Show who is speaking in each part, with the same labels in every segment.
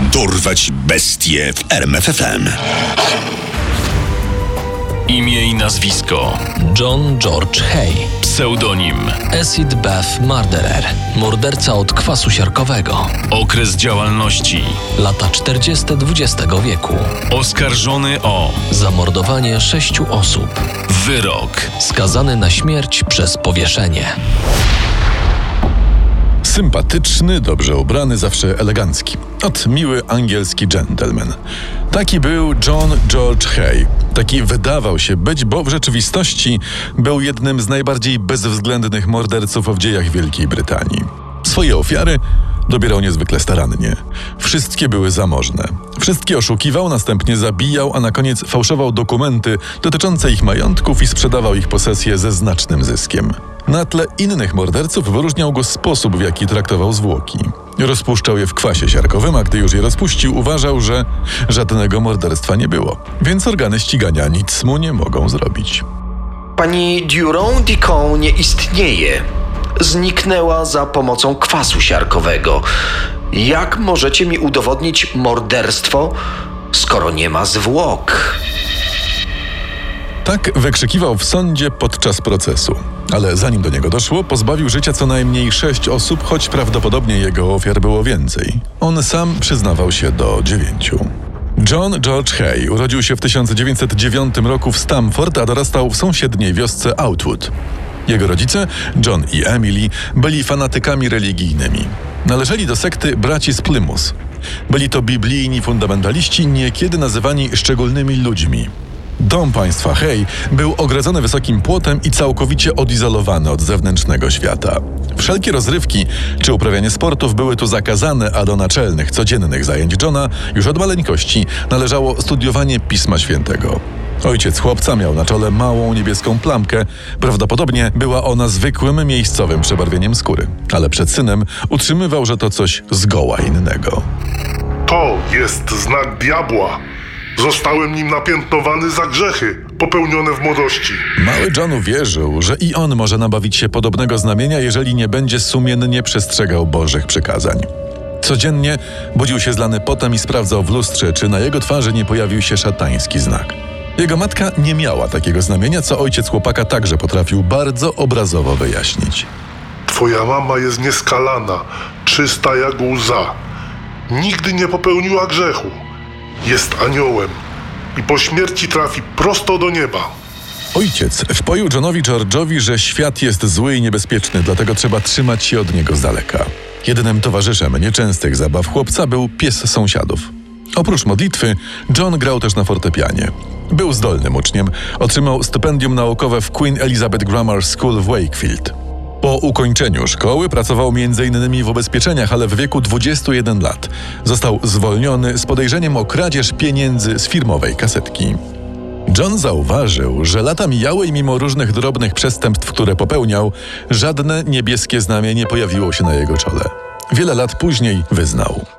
Speaker 1: Dorwać bestie w RMFFM.
Speaker 2: Imię i nazwisko.
Speaker 3: John George Hay,
Speaker 2: Pseudonim.
Speaker 3: Acid Bath Murderer, morderca od kwasu siarkowego,
Speaker 2: Okres działalności.
Speaker 3: lata 40. XX wieku,
Speaker 2: Oskarżony o
Speaker 3: zamordowanie sześciu osób,
Speaker 2: wyrok.
Speaker 3: skazany na śmierć przez powieszenie.
Speaker 4: Sympatyczny, dobrze ubrany, zawsze elegancki. Ot miły angielski gentleman. Taki był John George Hay. Taki wydawał się być, bo w rzeczywistości był jednym z najbardziej bezwzględnych morderców w dziejach Wielkiej Brytanii. Swoje ofiary dobierał niezwykle starannie. Wszystkie były zamożne. Wszystkie oszukiwał, następnie zabijał, a na koniec fałszował dokumenty dotyczące ich majątków i sprzedawał ich posesje ze znacznym zyskiem. Na tle innych morderców wyróżniał go sposób, w jaki traktował zwłoki. Rozpuszczał je w kwasie siarkowym, a gdy już je rozpuścił, uważał, że żadnego morderstwa nie było. Więc organy ścigania nic mu nie mogą zrobić.
Speaker 5: Pani Durand Dicon nie istnieje. Zniknęła za pomocą kwasu siarkowego. Jak możecie mi udowodnić morderstwo, skoro nie ma zwłok?
Speaker 4: Tak wykrzykiwał w sądzie podczas procesu. Ale zanim do niego doszło, pozbawił życia co najmniej sześć osób, choć prawdopodobnie jego ofiar było więcej. On sam przyznawał się do dziewięciu. John George Hay urodził się w 1909 roku w Stamford, a dorastał w sąsiedniej wiosce Outwood. Jego rodzice, John i Emily, byli fanatykami religijnymi. Należeli do sekty braci z Plymouth. Byli to biblijni fundamentaliści, niekiedy nazywani szczególnymi ludźmi. Dom państwa Hay był ogrodzony wysokim płotem i całkowicie odizolowany od zewnętrznego świata. Wszelkie rozrywki czy uprawianie sportów były tu zakazane, a do naczelnych, codziennych zajęć Johna już od maleńkości należało studiowanie Pisma Świętego. Ojciec chłopca miał na czole małą niebieską plamkę. Prawdopodobnie była ona zwykłym miejscowym przebarwieniem skóry, ale przed synem utrzymywał, że to coś zgoła innego.
Speaker 6: To jest znak diabła. Zostałem nim napiętnowany za grzechy popełnione w młodości.
Speaker 4: Mały John uwierzył, że i on może nabawić się podobnego znamienia, jeżeli nie będzie sumiennie przestrzegał Bożych przykazań. Codziennie budził się zlany potem i sprawdzał w lustrze, czy na jego twarzy nie pojawił się szatański znak. Jego matka nie miała takiego znamienia, co ojciec chłopaka także potrafił bardzo obrazowo wyjaśnić.
Speaker 6: Twoja mama jest nieskalana, czysta jak łza. Nigdy nie popełniła grzechu. Jest aniołem i po śmierci trafi prosto do nieba.
Speaker 4: Ojciec wpoił Johnowi George'owi, że świat jest zły i niebezpieczny, dlatego trzeba trzymać się od niego z daleka. Jedynym towarzyszem nieczęstych zabaw chłopca był pies sąsiadów. Oprócz modlitwy, John grał też na fortepianie. Był zdolnym uczniem, otrzymał stypendium naukowe w Queen Elizabeth Grammar School w Wakefield. Po ukończeniu szkoły pracował m.in. w ubezpieczeniach, ale w wieku 21 lat został zwolniony z podejrzeniem o kradzież pieniędzy z firmowej kasetki. John zauważył, że lata mijały i mimo różnych drobnych przestępstw, które popełniał, żadne niebieskie znamie nie pojawiło się na jego czole. Wiele lat później wyznał.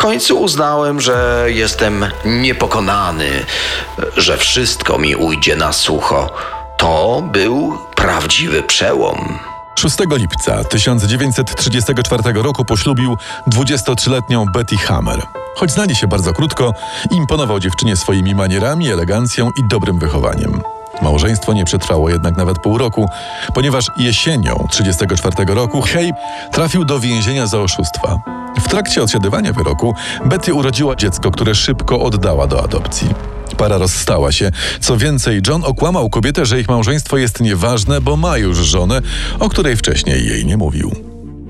Speaker 5: Końcu uznałem, że jestem niepokonany, że wszystko mi ujdzie na sucho. To był prawdziwy przełom.
Speaker 4: 6 lipca 1934 roku poślubił 23-letnią Betty Hammer. Choć znali się bardzo krótko, imponował dziewczynie swoimi manierami, elegancją i dobrym wychowaniem. Małżeństwo nie przetrwało jednak nawet pół roku, ponieważ jesienią 1934 roku Hay trafił do więzienia za oszustwa. Trakcie odsiadywania wyroku Betty urodziła dziecko, które szybko oddała do adopcji. Para rozstała się. Co więcej, John okłamał kobietę, że ich małżeństwo jest nieważne, bo ma już żonę, o której wcześniej jej nie mówił.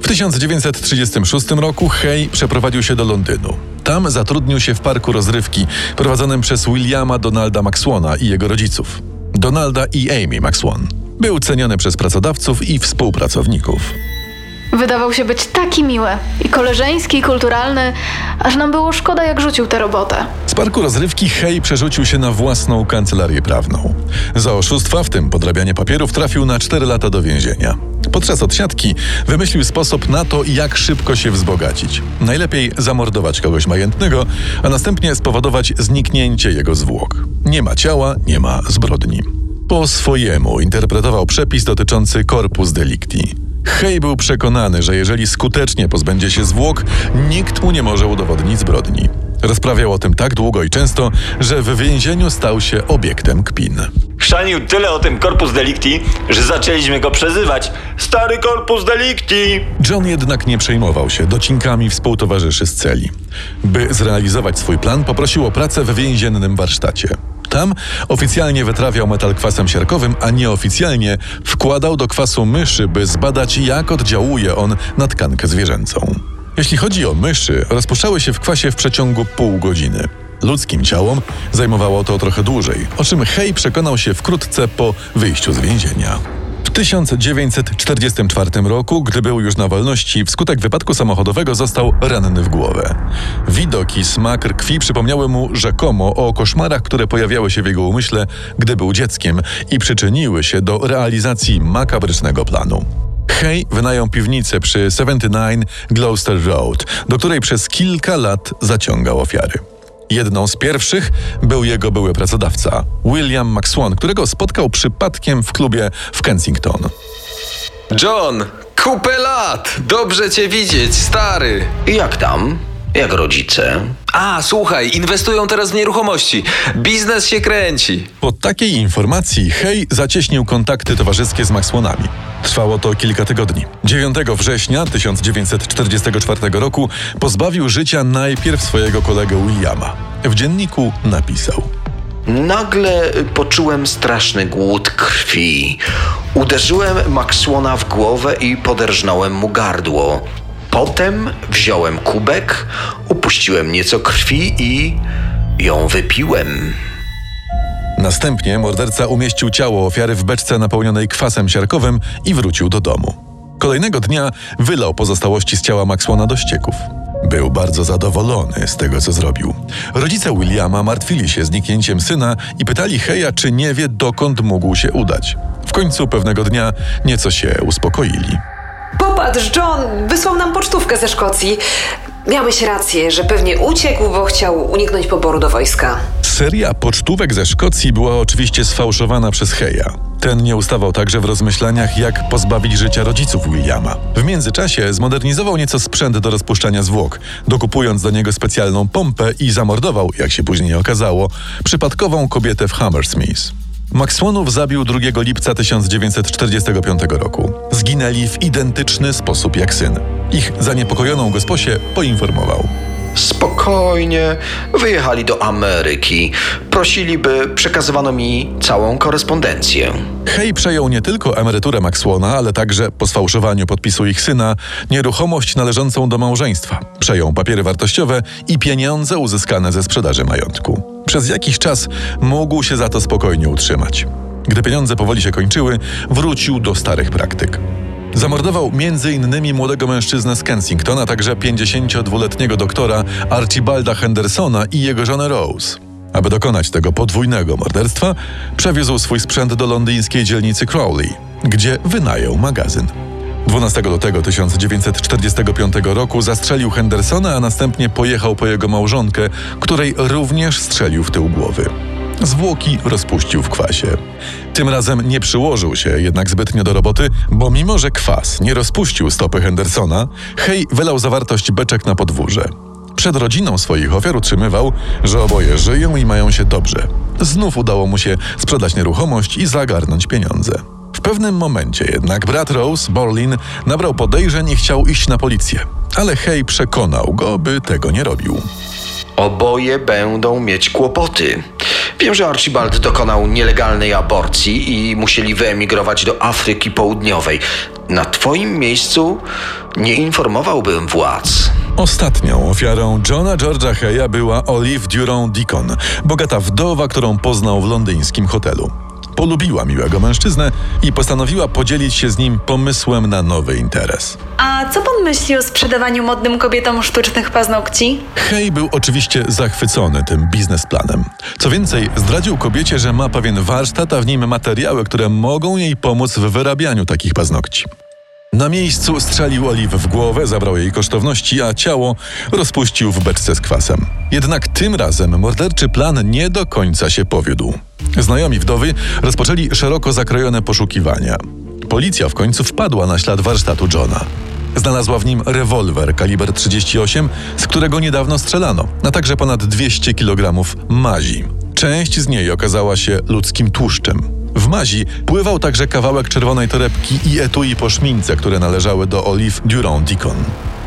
Speaker 4: W 1936 roku Hay przeprowadził się do Londynu. Tam zatrudnił się w parku rozrywki prowadzonym przez Williama Donalda Maxwona i jego rodziców. Donalda i Amy Maxwon. Był ceniony przez pracodawców i współpracowników.
Speaker 7: Wydawał się być taki miły i koleżeński, i kulturalny, aż nam było szkoda, jak rzucił tę robotę.
Speaker 4: Z parku rozrywki Hay przerzucił się na własną kancelarię prawną. Za oszustwa, w tym podrabianie papierów, trafił na 4 lata do więzienia. Podczas odsiadki wymyślił sposób na to, jak szybko się wzbogacić. Najlepiej zamordować kogoś majętnego, a następnie spowodować zniknięcie jego zwłok. Nie ma ciała, nie ma zbrodni. Po swojemu interpretował przepis dotyczący corpus delicti. Hej był przekonany, że jeżeli skutecznie pozbędzie się zwłok, nikt mu nie może udowodnić zbrodni. Rozprawiał o tym tak długo i często, że w więzieniu stał się obiektem kpin.
Speaker 8: Chrzanił tyle o tym Corpus Delicti, że zaczęliśmy go przezywać Stary Corpus Delicti!
Speaker 4: John jednak nie przejmował się docinkami współtowarzyszy z celi. By zrealizować swój plan, poprosił o pracę w więziennym warsztacie. Tam oficjalnie wytrawiał metal kwasem siarkowym, a nieoficjalnie wkładał do kwasu myszy, by zbadać, jak oddziałuje on na tkankę zwierzęcą. Jeśli chodzi o myszy, rozpuszczały się w kwasie w przeciągu pół godziny. Ludzkim ciałom zajmowało to trochę dłużej, o czym Hej przekonał się wkrótce po wyjściu z więzienia. W 1944 roku, gdy był już na wolności, wskutek wypadku samochodowego został ranny w głowę. Widok i smak krwi przypomniały mu rzekomo o koszmarach, które pojawiały się w jego umyśle, gdy był dzieckiem i przyczyniły się do realizacji makabrycznego planu. Hay wynajął piwnicę przy 79 Gloucester Road, do której przez kilka lat zaciągał ofiary. Jedną z pierwszych był jego były pracodawca, William McSwan, którego spotkał przypadkiem w klubie w Kensington.
Speaker 9: John, kupę lat! Dobrze cię widzieć, stary!
Speaker 5: Jak tam? Jak rodzice?
Speaker 9: A, słuchaj, inwestują teraz w nieruchomości. Biznes się kręci.
Speaker 4: Po takiej informacji Hay zacieśnił kontakty towarzyskie z Maxwanami. Trwało to kilka tygodni. 9 września 1944 roku pozbawił życia najpierw swojego kolegę Williama. W dzienniku napisał:
Speaker 5: Nagle poczułem straszny głód krwi. Uderzyłem Maxwona w głowę i poderżnąłem mu gardło. Potem wziąłem kubek, upuściłem nieco krwi i ją wypiłem.
Speaker 4: Następnie morderca umieścił ciało ofiary w beczce napełnionej kwasem siarkowym i wrócił do domu. Kolejnego dnia wylał pozostałości z ciała Maxwona do ścieków. Był bardzo zadowolony z tego, co zrobił. Rodzice Williama martwili się zniknięciem syna i pytali Heja, czy nie wie, dokąd mógł się udać. W końcu pewnego dnia nieco się uspokoili.
Speaker 10: Popatrz, John wysłał nam pocztówkę ze Szkocji. Miałeś rację, że pewnie uciekł, bo chciał uniknąć poboru do wojska.
Speaker 4: Seria pocztówek ze Szkocji była oczywiście sfałszowana przez Heja. Ten nie ustawał także w rozmyślaniach, jak pozbawić życia rodziców Williama. W międzyczasie zmodernizował nieco sprzęt do rozpuszczania zwłok, dokupując do niego specjalną pompę i zamordował, jak się później okazało, przypadkową kobietę w Hammersmith. Maxwonów zabił 2 lipca 1945 roku. Zginęli w identyczny sposób jak syn. Ich zaniepokojoną gosposię poinformował.
Speaker 5: Spokojnie, wyjechali do Ameryki. Prosili, by przekazywano mi całą korespondencję.
Speaker 4: Hej przejął nie tylko emeryturę Maxwona, ale także po sfałszowaniu podpisu ich syna nieruchomość należącą do małżeństwa. Przejął papiery wartościowe i pieniądze uzyskane ze sprzedaży majątku. Przez jakiś czas mógł się za to spokojnie utrzymać. Gdy pieniądze powoli się kończyły, wrócił do starych praktyk. Zamordował m.in. młodego mężczyznę z Kensington, a także 52-letniego doktora Archibalda Hendersona i jego żonę Rose. Aby dokonać tego podwójnego morderstwa, przewiózł swój sprzęt do londyńskiej dzielnicy Crowley, gdzie wynajął magazyn. 12 lutego 1945 roku zastrzelił Hendersona, a następnie pojechał po jego małżonkę, której również strzelił w tył głowy. Zwłoki rozpuścił w kwasie. Tym razem nie przyłożył się jednak zbytnio do roboty, bo mimo, że kwas nie rozpuścił stopy Hendersona, Hej wylał zawartość beczek na podwórze. Przed rodziną swoich ofiar utrzymywał, że oboje żyją i mają się dobrze. Znów udało mu się sprzedać nieruchomość i zagarnąć pieniądze. W pewnym momencie jednak brat Rose, Borlin, nabrał podejrzeń i chciał iść na policję. Ale Hej przekonał go, by tego nie robił.
Speaker 5: Oboje będą mieć kłopoty. Wiem, że Archibald dokonał nielegalnej aborcji i musieli wyemigrować do Afryki Południowej. Na twoim miejscu nie informowałbym władz.
Speaker 4: Ostatnią ofiarą Johna George'a Heya była Olive Durand Deacon, bogata wdowa, którą poznał w londyńskim hotelu. Polubiła miłego mężczyznę i postanowiła podzielić się z nim pomysłem na nowy interes.
Speaker 11: A co pan myśli o sprzedawaniu modnym kobietom sztucznych paznokci?
Speaker 4: Hej był oczywiście zachwycony tym biznesplanem. Co więcej, zdradził kobiecie, że ma pewien warsztat, a w nim materiały, które mogą jej pomóc w wyrabianiu takich paznokci. Na miejscu strzelił Oliw w głowę, zabrał jej kosztowności, a ciało rozpuścił w beczce z kwasem. Jednak tym razem morderczy plan nie do końca się powiódł. Znajomi wdowy rozpoczęli szeroko zakrojone poszukiwania. Policja w końcu wpadła na ślad warsztatu Johna. Znalazła w nim rewolwer kaliber 38, z którego niedawno strzelano, a także ponad 200 kg mazi. Część z niej okazała się ludzkim tłuszczem. W mazi pływał także kawałek czerwonej torebki i etui po szmince, które należały do Olive Durand Deacon.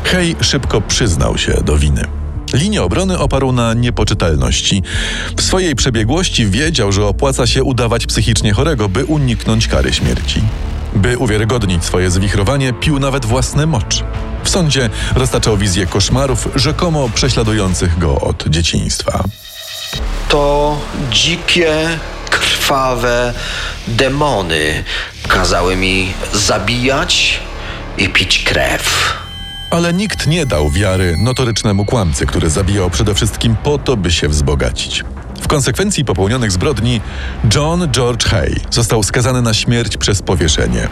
Speaker 4: Hay szybko przyznał się do winy. Linię obrony oparł na niepoczytalności. W swojej przebiegłości wiedział, że opłaca się udawać psychicznie chorego, by uniknąć kary śmierci. By uwiarygodnić swoje zwichrowanie, pił nawet własny mocz. W sądzie roztaczał wizję koszmarów rzekomo prześladujących go od dzieciństwa.
Speaker 5: To dzikie, krwawe demony kazały mi zabijać i pić krew.
Speaker 4: Ale nikt nie dał wiary notorycznemu kłamcy, który zabijał przede wszystkim po to, by się wzbogacić. W konsekwencji popełnionych zbrodni John George Hay został skazany na śmierć przez powieszenie.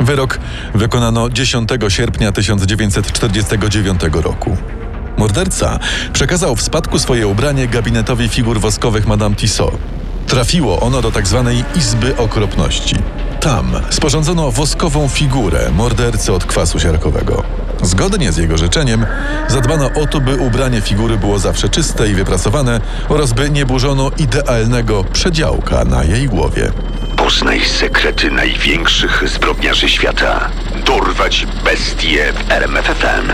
Speaker 4: Wyrok wykonano 10 sierpnia 1949 roku. Morderca przekazał w spadku swoje ubranie gabinetowi figur woskowych Madame Tissot. Trafiło ono do tzw. Izby Okropności. Tam sporządzono woskową figurę mordercy od kwasu siarkowego. Zgodnie z jego życzeniem zadbano o to, by ubranie figury było zawsze czyste i wyprasowane oraz by nie burzono idealnego przedziałka na jej głowie.
Speaker 1: Poznaj sekrety największych zbrodniarzy świata. Dorwać bestie w RMFFM.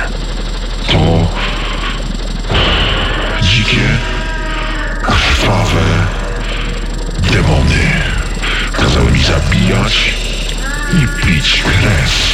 Speaker 6: Demony kazały mi zabijać i pić krew.